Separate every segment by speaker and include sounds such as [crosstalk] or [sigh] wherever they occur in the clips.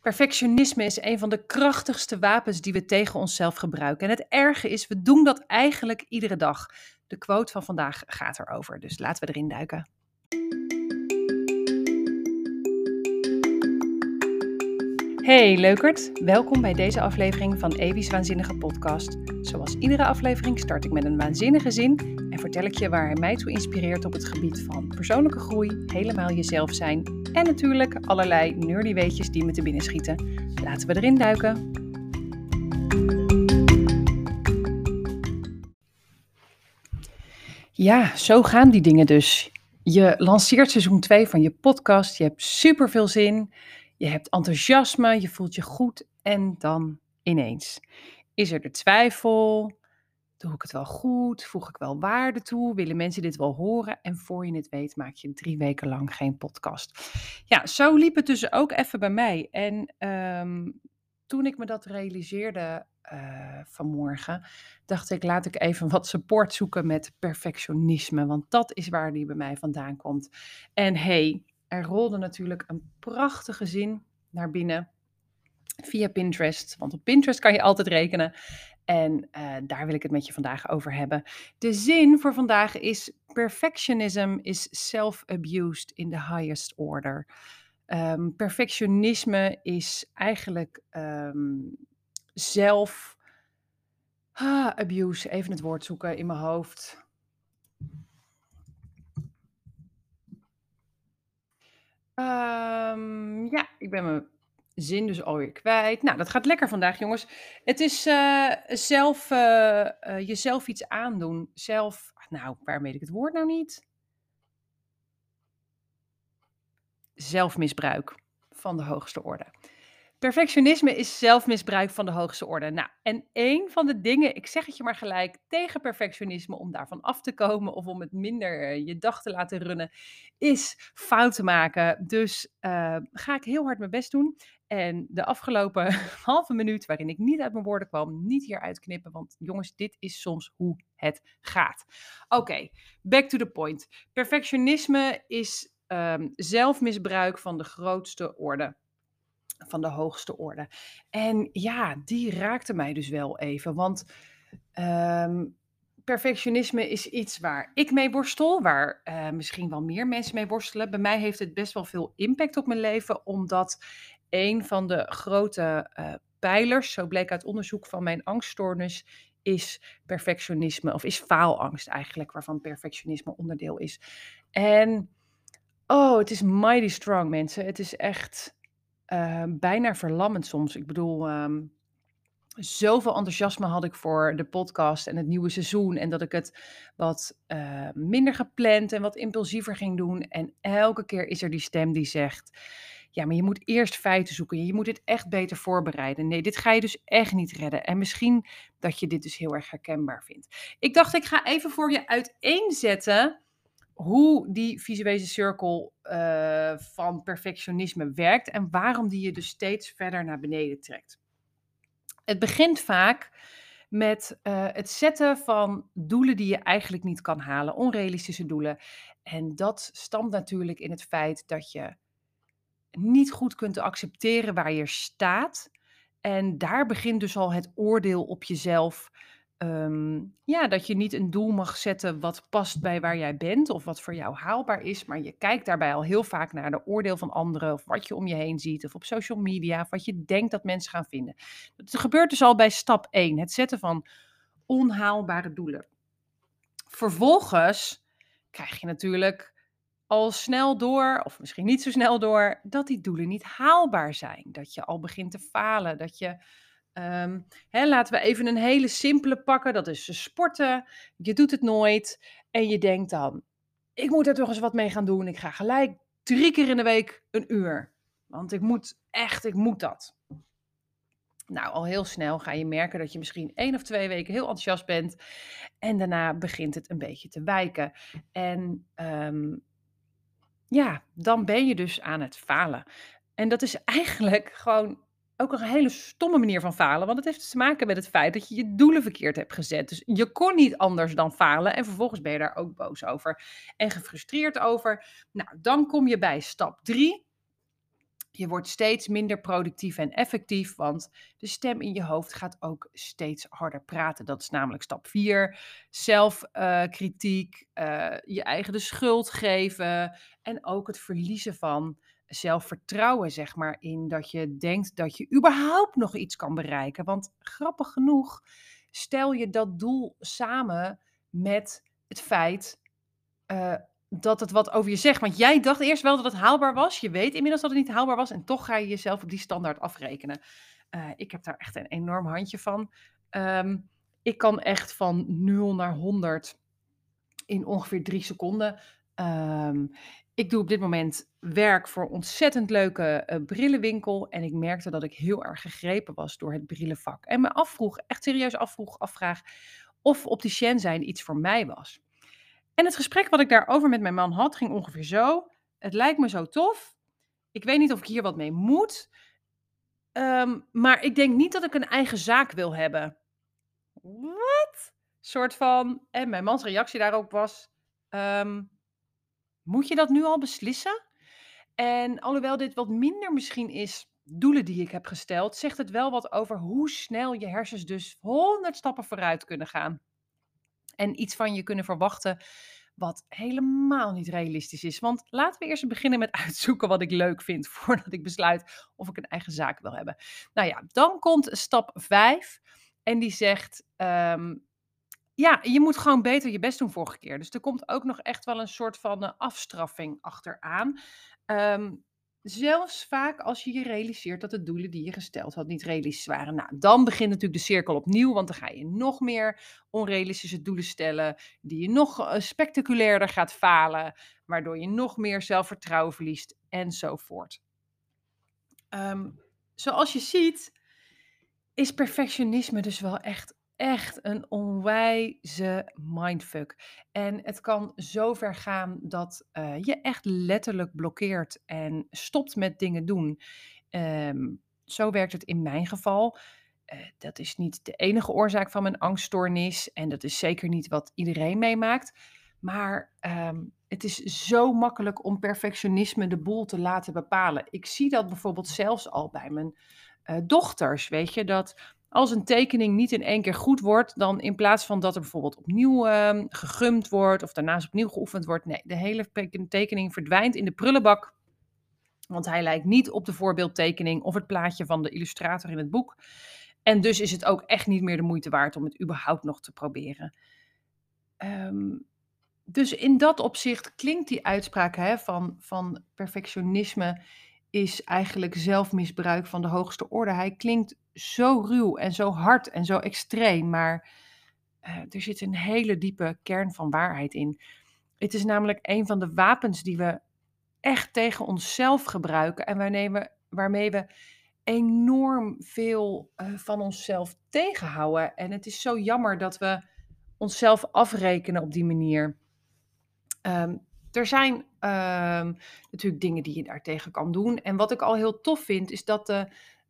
Speaker 1: Perfectionisme is een van de krachtigste wapens die we tegen onszelf gebruiken. En het erge is, we doen dat eigenlijk iedere dag. De quote van vandaag gaat erover, dus laten we erin duiken. Hey leukert, welkom bij deze aflevering van Evi's Waanzinnige Podcast. Zoals iedere aflevering start ik met een waanzinnige zin en vertel ik je waar hij mij toe inspireert op het gebied van persoonlijke groei, helemaal jezelf zijn en natuurlijk allerlei nerdy die me te binnen schieten. Laten we erin duiken. Ja, zo gaan die dingen dus. Je lanceert seizoen 2 van je podcast, je hebt super veel zin. Je hebt enthousiasme, je voelt je goed en dan ineens is er de twijfel. Doe ik het wel goed? Voeg ik wel waarde toe? Willen mensen dit wel horen? En voor je het weet maak je drie weken lang geen podcast. Ja, zo liep het dus ook even bij mij. En ehm, toen ik me dat realiseerde uh, vanmorgen, dacht ik, laat ik even wat support zoeken met perfectionisme. Want dat is waar die bij mij vandaan komt. En hey, er rolde natuurlijk een prachtige zin naar binnen via Pinterest. Want op Pinterest kan je altijd rekenen. En uh, daar wil ik het met je vandaag over hebben. De zin voor vandaag is: Perfectionism is self-abused in the highest order. Um, perfectionisme is eigenlijk um, zelf. Ah, abuse, even het woord zoeken in mijn hoofd. Um, ja, ik ben mijn zin dus alweer kwijt. Nou, dat gaat lekker vandaag, jongens. Het is uh, zelf uh, uh, jezelf iets aandoen. Zelf, nou, waar weet ik het woord nou niet? Zelfmisbruik van de hoogste orde. Perfectionisme is zelfmisbruik van de hoogste orde. Nou, en een van de dingen, ik zeg het je maar gelijk, tegen perfectionisme, om daarvan af te komen of om het minder je dag te laten runnen, is fouten maken. Dus ga ik heel hard mijn best doen. En de afgelopen [laughs] halve minuut, waarin ik niet uit mijn woorden kwam, niet hier uitknippen. Want jongens, dit is soms hoe het gaat. Oké, back to the point. Perfectionisme is um, zelfmisbruik van de grootste orde van de hoogste orde. En ja, die raakte mij dus wel even. Want um, perfectionisme is iets waar ik mee worstel, waar uh, misschien wel meer mensen mee worstelen. Bij mij heeft het best wel veel impact op mijn leven, omdat een van de grote uh, pijlers, zo bleek uit onderzoek van mijn angststoornis, is perfectionisme, of is faalangst eigenlijk, waarvan perfectionisme onderdeel is. En oh, het is mighty strong, mensen. Het is echt uh, bijna verlammend soms. Ik bedoel, um, zoveel enthousiasme had ik voor de podcast en het nieuwe seizoen. En dat ik het wat uh, minder gepland en wat impulsiever ging doen. En elke keer is er die stem die zegt: Ja, maar je moet eerst feiten zoeken. Je moet dit echt beter voorbereiden. Nee, dit ga je dus echt niet redden. En misschien dat je dit dus heel erg herkenbaar vindt. Ik dacht, ik ga even voor je uiteenzetten hoe die visuele cirkel uh, van perfectionisme werkt en waarom die je dus steeds verder naar beneden trekt. Het begint vaak met uh, het zetten van doelen die je eigenlijk niet kan halen, onrealistische doelen. En dat stamt natuurlijk in het feit dat je niet goed kunt accepteren waar je staat. En daar begint dus al het oordeel op jezelf Um, ja, dat je niet een doel mag zetten wat past bij waar jij bent of wat voor jou haalbaar is, maar je kijkt daarbij al heel vaak naar de oordeel van anderen of wat je om je heen ziet of op social media of wat je denkt dat mensen gaan vinden. Dat gebeurt dus al bij stap 1, het zetten van onhaalbare doelen. Vervolgens krijg je natuurlijk al snel door, of misschien niet zo snel door, dat die doelen niet haalbaar zijn. Dat je al begint te falen, dat je Um, hè, laten we even een hele simpele pakken. Dat is sporten. Je doet het nooit. En je denkt dan, ik moet er toch eens wat mee gaan doen. Ik ga gelijk drie keer in de week een uur. Want ik moet echt, ik moet dat. Nou, al heel snel ga je merken dat je misschien één of twee weken heel enthousiast bent. En daarna begint het een beetje te wijken. En um, ja, dan ben je dus aan het falen. En dat is eigenlijk gewoon ook een hele stomme manier van falen. Want het heeft te maken met het feit dat je je doelen verkeerd hebt gezet. Dus je kon niet anders dan falen. En vervolgens ben je daar ook boos over. En gefrustreerd over. Nou, dan kom je bij stap 3. Je wordt steeds minder productief en effectief, want de stem in je hoofd gaat ook steeds harder praten. Dat is namelijk stap 4. Zelfkritiek, uh, je eigen de schuld geven en ook het verliezen van zelfvertrouwen, zeg maar, in dat je denkt dat je überhaupt nog iets kan bereiken. Want grappig genoeg, stel je dat doel samen met het feit uh, dat het wat over je zegt. Want jij dacht eerst wel dat het haalbaar was. Je weet inmiddels dat het niet haalbaar was. En toch ga je jezelf op die standaard afrekenen. Uh, ik heb daar echt een enorm handje van. Um, ik kan echt van 0 naar 100 in ongeveer drie seconden. Um, ik doe op dit moment werk voor een ontzettend leuke uh, brillenwinkel. En ik merkte dat ik heel erg gegrepen was door het brillenvak. En me afvroeg, echt serieus afvroeg, afvraag of opticien zijn iets voor mij was. En het gesprek wat ik daarover met mijn man had, ging ongeveer zo. Het lijkt me zo tof. Ik weet niet of ik hier wat mee moet. Um, maar ik denk niet dat ik een eigen zaak wil hebben. Wat? Soort van. En mijn mans reactie daarop was: um, Moet je dat nu al beslissen? En alhoewel dit wat minder misschien is doelen die ik heb gesteld, zegt het wel wat over hoe snel je hersens dus 100 stappen vooruit kunnen gaan en iets van je kunnen verwachten wat helemaal niet realistisch is. Want laten we eerst beginnen met [laughs] uitzoeken wat ik leuk vind [laughs] voordat ik besluit of ik een eigen zaak wil hebben. Nou ja, dan komt stap 5 en die zegt. Um, ja, je moet gewoon beter je best doen vorige keer. Dus er komt ook nog echt wel een soort van uh, afstraffing achteraan. Um, Zelfs vaak als je je realiseert dat de doelen die je gesteld had niet realistisch waren. Nou, dan begint natuurlijk de cirkel opnieuw, want dan ga je nog meer onrealistische doelen stellen, die je nog eh, spectaculairder gaat falen, waardoor je nog meer zelfvertrouwen verliest enzovoort. Um, zoals je ziet, is perfectionisme dus wel echt echt een onwijze mindfuck. En het kan zo ver gaan dat uh, je echt letterlijk blokkeert en stopt met dingen doen. Um, zo werkt het in mijn geval. Uh, dat is niet de enige oorzaak van mijn angststoornis. En dat is zeker niet wat iedereen meemaakt. Maar um, het is zo makkelijk om perfectionisme de boel te laten bepalen. Ik zie dat bijvoorbeeld zelfs al bij mijn uh, dochters. Weet je, dat als een tekening niet in één keer goed wordt, dan in plaats van dat er bijvoorbeeld opnieuw uh, gegumd wordt of daarnaast opnieuw geoefend wordt, nee, de hele tekening verdwijnt in de prullenbak. Want hij lijkt niet op de voorbeeldtekening of het plaatje van de illustrator in het boek. En dus is het ook echt niet meer de moeite waard om het überhaupt nog te proberen. Um, dus in dat opzicht klinkt die uitspraak hè, van, van perfectionisme is eigenlijk zelfmisbruik van de hoogste orde. Hij klinkt zo ruw en zo hard en zo extreem, maar uh, er zit een hele diepe kern van waarheid in. Het is namelijk een van de wapens die we echt tegen onszelf gebruiken en waarmee we, waarmee we enorm veel uh, van onszelf tegenhouden. En het is zo jammer dat we onszelf afrekenen op die manier. Um, er zijn um, natuurlijk dingen die je daartegen kan doen. En wat ik al heel tof vind, is dat de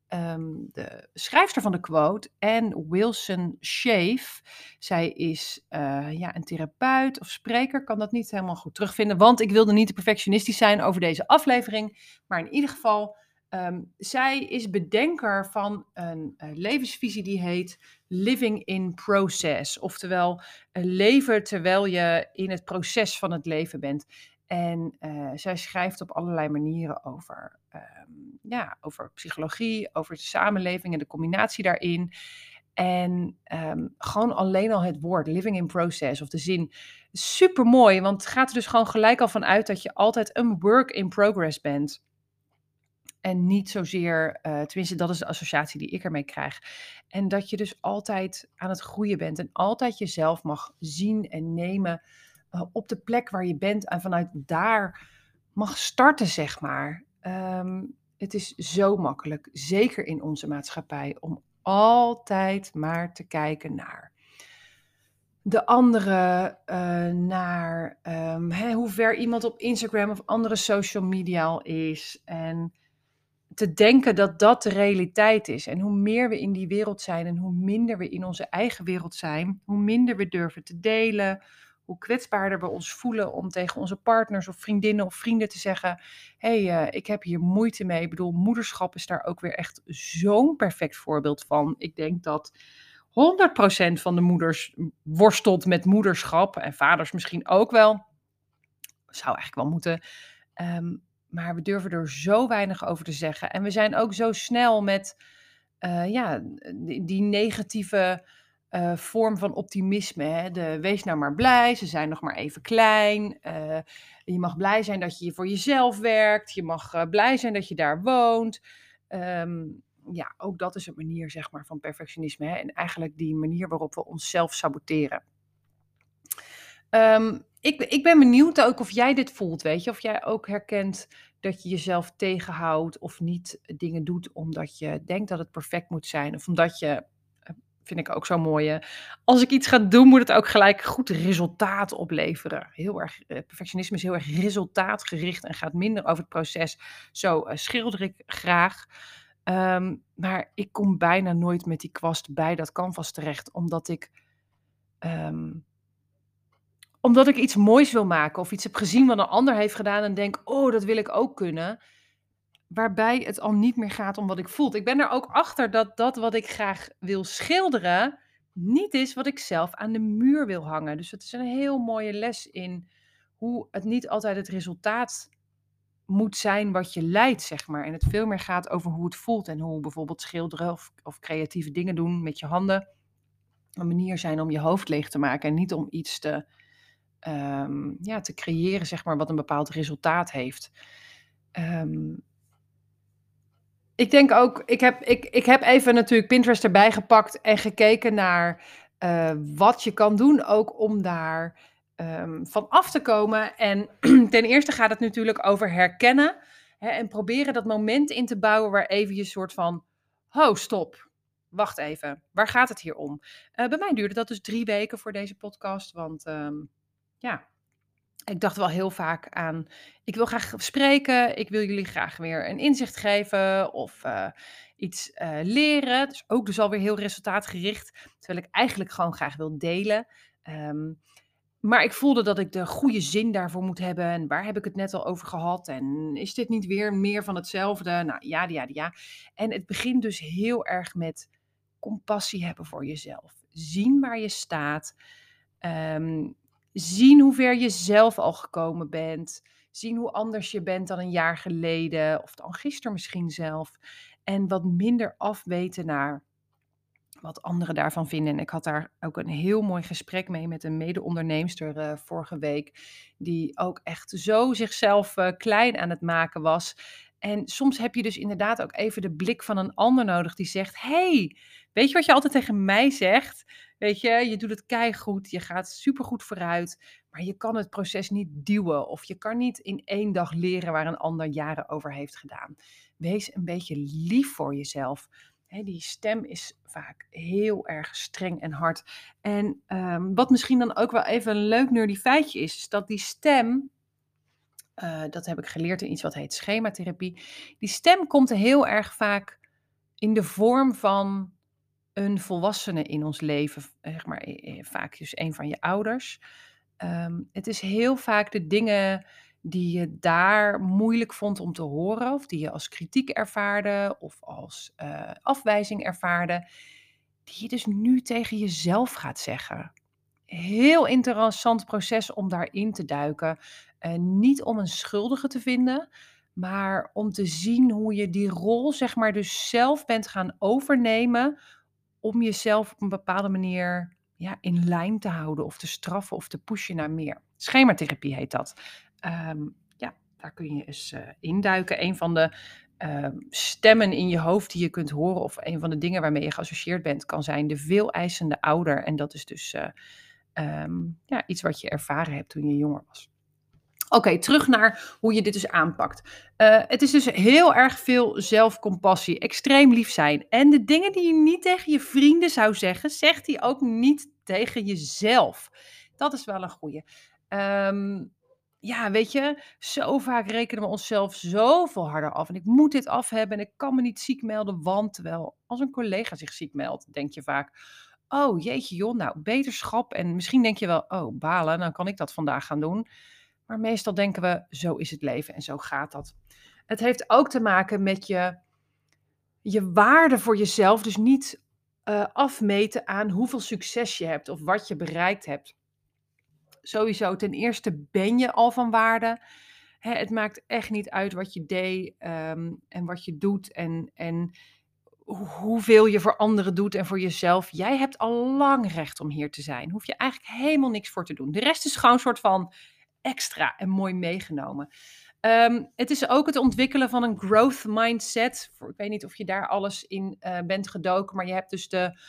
Speaker 1: um, de schrijfster van de quote, Anne Wilson Shave. Zij is uh, ja, een therapeut of spreker, kan dat niet helemaal goed terugvinden, want ik wilde niet te perfectionistisch zijn over deze aflevering. Maar in ieder geval, um, zij is bedenker van een uh, levensvisie die heet Living in Process. Oftewel, uh, leven terwijl je in het proces van het leven bent. En uh, zij schrijft op allerlei manieren over, um, ja, over psychologie, over de samenleving en de combinatie daarin. En um, gewoon alleen al het woord living in process of de zin, super mooi, want het gaat er dus gewoon gelijk al van uit dat je altijd een work in progress bent. En niet zozeer, uh, tenminste dat is de associatie die ik ermee krijg. En dat je dus altijd aan het groeien bent en altijd jezelf mag zien en nemen op de plek waar je bent en vanuit daar mag starten, zeg maar. Um, het is zo makkelijk, zeker in onze maatschappij, om altijd maar te kijken naar de andere, uh, naar um, hè, hoe ver iemand op Instagram of andere social media al is. En te denken dat dat de realiteit is. En hoe meer we in die wereld zijn en hoe minder we in onze eigen wereld zijn, hoe minder we durven te delen, hoe kwetsbaarder we ons voelen om tegen onze partners of vriendinnen of vrienden te zeggen: Hé, hey, eh, ik heb hier moeite mee. Ik bedoel, moederschap is daar ook weer echt zo'n perfect voorbeeld van. Ik denk dat 100% van de moeders worstelt met moederschap en vaders misschien ook wel. Zou eigenlijk wel moeten. Ehm, maar we durven er zo weinig over te zeggen. En we zijn ook zo snel met uh, ja, die negatieve uh, vorm van optimisme. Hè? De, wees nou maar blij, ze zijn nog maar even klein. Uh, je mag blij zijn dat je voor jezelf werkt. Je mag blij zijn dat je daar woont. Um, ja, ook dat is een manier zeg maar, van perfectionisme. Hè? En eigenlijk die manier waarop we onszelf saboteren. Um, ik, ik ben benieuwd ook of jij dit voelt, weet je. Of jij ook herkent dat je jezelf tegenhoudt of niet dingen doet omdat je denkt dat het perfect moet zijn. Of omdat je, eh, vind ik ook zo mooi, als ik iets ga doen moet het ook gelijk goed resultaat opleveren. Heel erg, eh, perfectionisme is heel erg resultaatgericht en gaat minder over het proces. Zo uh, schilder ik graag. Ehm, maar ik kom bijna nooit met die kwast bij dat canvas terecht, omdat ik... Ehm, omdat ik iets moois wil maken of iets heb gezien wat een ander heeft gedaan en denk, oh, dat wil ik ook kunnen. Waarbij het al niet meer gaat om wat ik voel. Ik ben er ook achter dat dat wat ik graag wil schilderen, niet is wat ik zelf aan de muur wil hangen. Dus het is een heel mooie les in hoe het niet altijd het resultaat moet zijn wat je leidt, zeg maar. En het veel meer gaat over hoe het voelt en hoe bijvoorbeeld schilderen of, of creatieve dingen doen met je handen een manier zijn om je hoofd leeg te maken en niet om iets te um, ja, te creëren, zeg maar, wat een bepaald resultaat heeft. Um, ik denk ook, ik heb, ik, ik heb even natuurlijk Pinterest erbij gepakt en gekeken naar uh, wat je kan doen, ook om daar um, van af te komen. En [clears throat] ten eerste gaat het natuurlijk over herkennen hè, en proberen dat moment in te bouwen waar even je soort van, ho, stop, wacht even, waar gaat het hier om? Uh, bij mij duurde dat dus drie weken voor deze podcast, want um, ja, ik dacht wel heel vaak aan, ik wil graag spreken, ik wil jullie graag weer een inzicht geven of uh, iets uh, leren. Dus ook dus alweer heel resultaatgericht, terwijl ik eigenlijk gewoon graag wil delen. Um, maar ik voelde dat ik de goede zin daarvoor moet hebben. En waar heb ik het net al over gehad? En is dit niet weer meer van hetzelfde? Nou, ja, ja, ja. En het begint dus heel erg met compassie hebben voor jezelf. Zien waar je staat. Um, zien hoe ver je zelf al gekomen bent. Zien hoe anders je bent dan een jaar geleden of dan gisteren misschien zelf. En wat minder afweten naar wat anderen daarvan vinden. En ik had daar ook een heel mooi gesprek mee met een mede-onderneemster uh, vorige week. Die ook echt zo zichzelf uh, klein aan het maken was. En soms heb je dus inderdaad ook even de blik van een ander nodig die zegt: hey, weet je wat je altijd tegen mij zegt? Weet je, je doet het keigoed, je gaat supergoed vooruit, maar je kan het proces niet duwen of je kan niet in één dag leren waar een ander jaren over heeft gedaan. Wees een beetje lief voor jezelf. die stem is vaak heel erg streng en hard. En um, wat misschien dan ook wel even een leuk nerdy feitje is, is dat die stem, uh, dat heb ik geleerd in iets wat heet schematherapie, die stem komt heel erg vaak in de vorm van een volwassene in ons leven, zeg maar, vaak dus een van je ouders. Um, het is heel vaak de dingen die je daar moeilijk vond om te horen, of die je als kritiek ervaarde of als afwijzing ervaarde, die je dus nu tegen jezelf gaat zeggen. Heel interessant proces om daarin te duiken. Uh, niet om een schuldige te vinden, maar om te zien hoe je die rol, zeg maar, dus zelf bent gaan overnemen om jezelf op een bepaalde manier ja, in lijn te houden of te straffen of te pushen naar meer. Schematherapie heet dat. Um, ja, daar kun je eens uh, induiken. Een van de uh, stemmen in je hoofd die je kunt horen of een van de dingen waarmee je geassocieerd bent kan zijn de veel eisende ouder. En dat is dus uh, um, ja, iets wat je ervaren hebt toen je jonger was. Oké, terug naar hoe je dit dus aanpakt. Uh, het is dus heel erg veel zelfcompassie, extreem lief zijn. En de dingen die je niet tegen je vrienden zou zeggen, zegt hij ook niet tegen jezelf. Dat is wel een goeie. Um, ja, weet je, zo vaak rekenen we onszelf zoveel harder af. En ik moet dit af hebben en ik kan me niet ziek melden, want terwijl als een collega zich ziek meldt, denk je vaak, oh jeetje joh, nou beterschap. En misschien denk je wel, oh balen, dan kan ik dat vandaag gaan doen. Maar meestal denken we, zo is het leven en zo gaat dat. Het heeft ook te maken met je, je waarde voor jezelf. Dus niet uh, afmeten aan hoeveel succes je hebt of wat je bereikt hebt. Sowieso, ten eerste ben je al van waarde. Hè, het maakt echt niet uit wat je deed um, en wat je doet en, en hoeveel je voor anderen doet en voor jezelf. Jij hebt al lang recht om hier te zijn. Hoef je eigenlijk helemaal niks voor te doen. De rest is gewoon een soort van extra en mooi meegenomen. Um, het is ook het ontwikkelen van een growth mindset. Ik weet niet of je daar alles in uh, bent gedoken, maar je hebt dus de,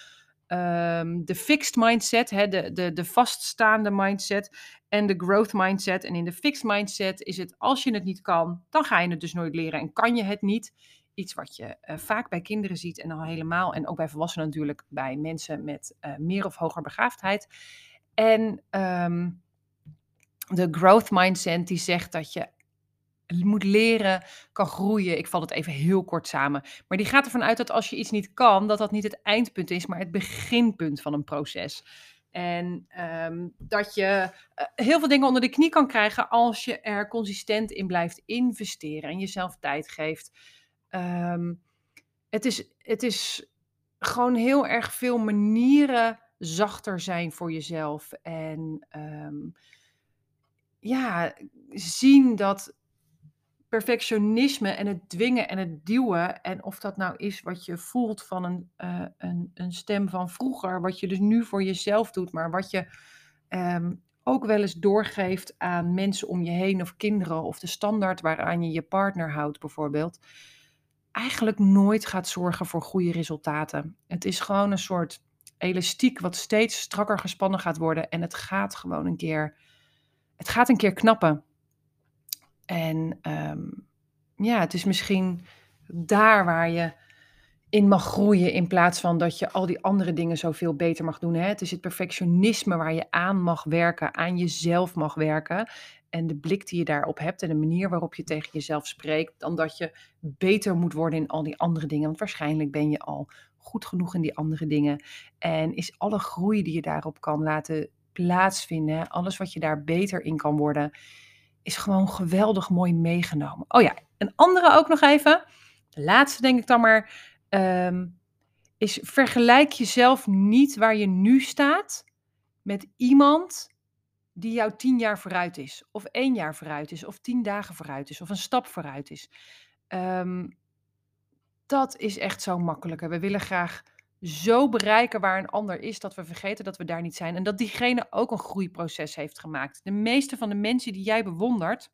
Speaker 1: um, de fixed mindset, hè, de, de, de vaststaande mindset en de growth mindset. En in de fixed mindset is het als je het niet kan, dan ga je het dus nooit leren en kan je het niet. Iets wat je uh, vaak bij kinderen ziet en al helemaal, en ook bij volwassenen natuurlijk, bij mensen met uh, meer of hoger begaafdheid. En um, de growth mindset die zegt dat je moet leren, kan groeien. Ik val het even heel kort samen. Maar die gaat ervan uit dat als je iets niet kan, dat dat niet het eindpunt is, maar het beginpunt van een proces. En um, dat je uh, heel veel dingen onder de knie kan krijgen als je er consistent in blijft investeren en jezelf tijd geeft. Um, het, is, het is gewoon heel erg veel manieren zachter zijn voor jezelf. En um, ja, zien dat perfectionisme en het dwingen en het duwen. En of dat nou is wat je voelt van een, uh, een, een stem van vroeger, wat je dus nu voor jezelf doet, maar wat je um, ook wel eens doorgeeft aan mensen om je heen of kinderen of de standaard waaraan je je partner houdt bijvoorbeeld, eigenlijk nooit gaat zorgen voor goede resultaten. Het is gewoon een soort elastiek wat steeds strakker gespannen gaat worden en het gaat gewoon een keer, het gaat een keer knappen. En um, ja, het is misschien daar waar je in mag groeien in plaats van dat je al die andere dingen zoveel beter mag doen. Hè? Het is het perfectionisme waar je aan mag werken, aan jezelf mag werken. En de blik die je daarop hebt en de manier waarop je tegen jezelf spreekt, dan dat je beter moet worden in al die andere dingen. Want waarschijnlijk ben je al goed genoeg in die andere dingen. En is alle groei die je daarop kan laten plaatsvinden, alles wat je daar beter in kan worden, is gewoon geweldig mooi meegenomen. Oh ja, een andere ook nog even. De laatste denk ik dan maar. Um, is vergelijk jezelf niet waar je nu staat met iemand die jou tien jaar vooruit is, of één jaar vooruit is, of tien dagen vooruit is, of een stap vooruit is. Um, dat is echt zo makkelijker. We willen graag zo bereiken waar een ander is, dat we vergeten dat we daar niet zijn. En dat diegene ook een groeiproces heeft gemaakt. De meeste van de mensen die jij bewondert,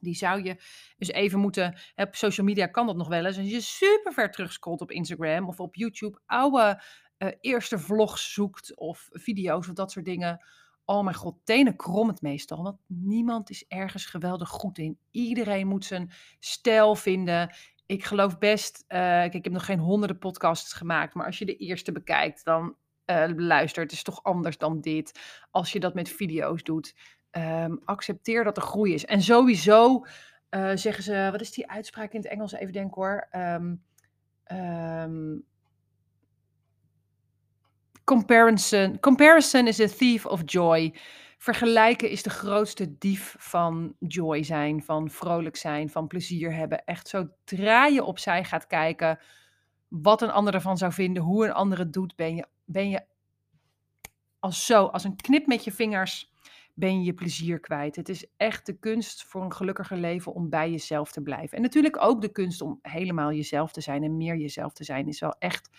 Speaker 1: die zou je dus even moeten. Op social media kan dat nog wel eens. Als je super ver terugscrollt op Instagram of op YouTube, oude uh, eerste vlogs zoekt of video's of dat soort dingen. Oh mijn god, tenen krom het meestal. Want niemand is ergens geweldig goed in. Iedereen moet zijn stijl vinden ik geloof best, uh, kijk, ik heb nog geen honderden podcasts gemaakt, maar als je de eerste bekijkt, dan uh, luister, het is toch anders dan dit. Als je dat met video's doet, um, accepteer dat er groei is. En sowieso uh, zeggen ze, wat is die uitspraak in het Engels? Even denken hoor. Um, um, comparison, comparison is a thief of joy. Vergelijken is de grootste dief van joy zijn, van vrolijk zijn, van plezier hebben. Echt zodra je opzij gaat kijken wat een ander ervan zou vinden, hoe een ander het doet, ben je, ben je als zo, als een knip met je vingers, ben je je plezier kwijt. Het is echt de kunst voor een gelukkiger leven om bij jezelf te blijven. En natuurlijk ook de kunst om helemaal jezelf te zijn en meer jezelf te zijn, is wel echt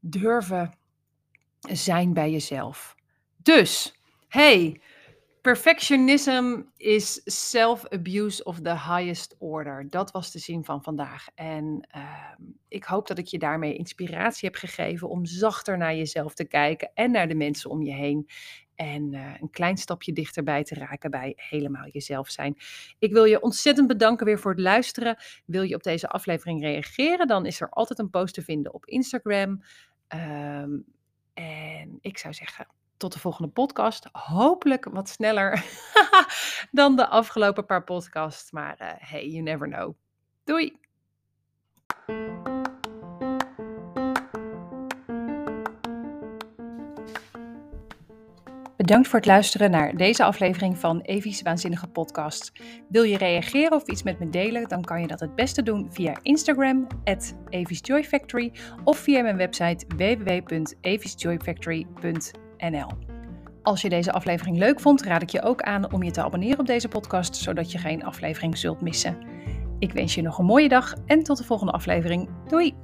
Speaker 1: durven zijn bij jezelf. Dus Hey, perfectionism is self-abuse of the highest order. Dat was de zin van vandaag. En uh, ik hoop dat ik je daarmee inspiratie heb gegeven om zachter naar jezelf te kijken en naar de mensen om je heen. En uh, een klein stapje dichterbij te raken bij helemaal jezelf zijn. Ik wil je ontzettend bedanken weer voor het luisteren. Wil je op deze aflevering reageren? Dan is er altijd een post te vinden op Instagram. Um, en ik zou zeggen, tot de volgende podcast. Hopelijk wat sneller [laughs] dan de afgelopen paar podcasts. Maar uh, hey, you never know. Doei! Bedankt voor het luisteren naar deze aflevering van Evie's Waanzinnige Podcast. Wil je reageren of iets met me delen, dan kan je dat het beste doen via Instagram, at Factory, of via mijn website www.eviesjoyfactory.nl. Als je deze aflevering leuk vond, raad ik je ook aan om je te abonneren op deze podcast, zodat je geen aflevering zult missen. Ik wens je nog een mooie dag en tot de volgende aflevering. Doei!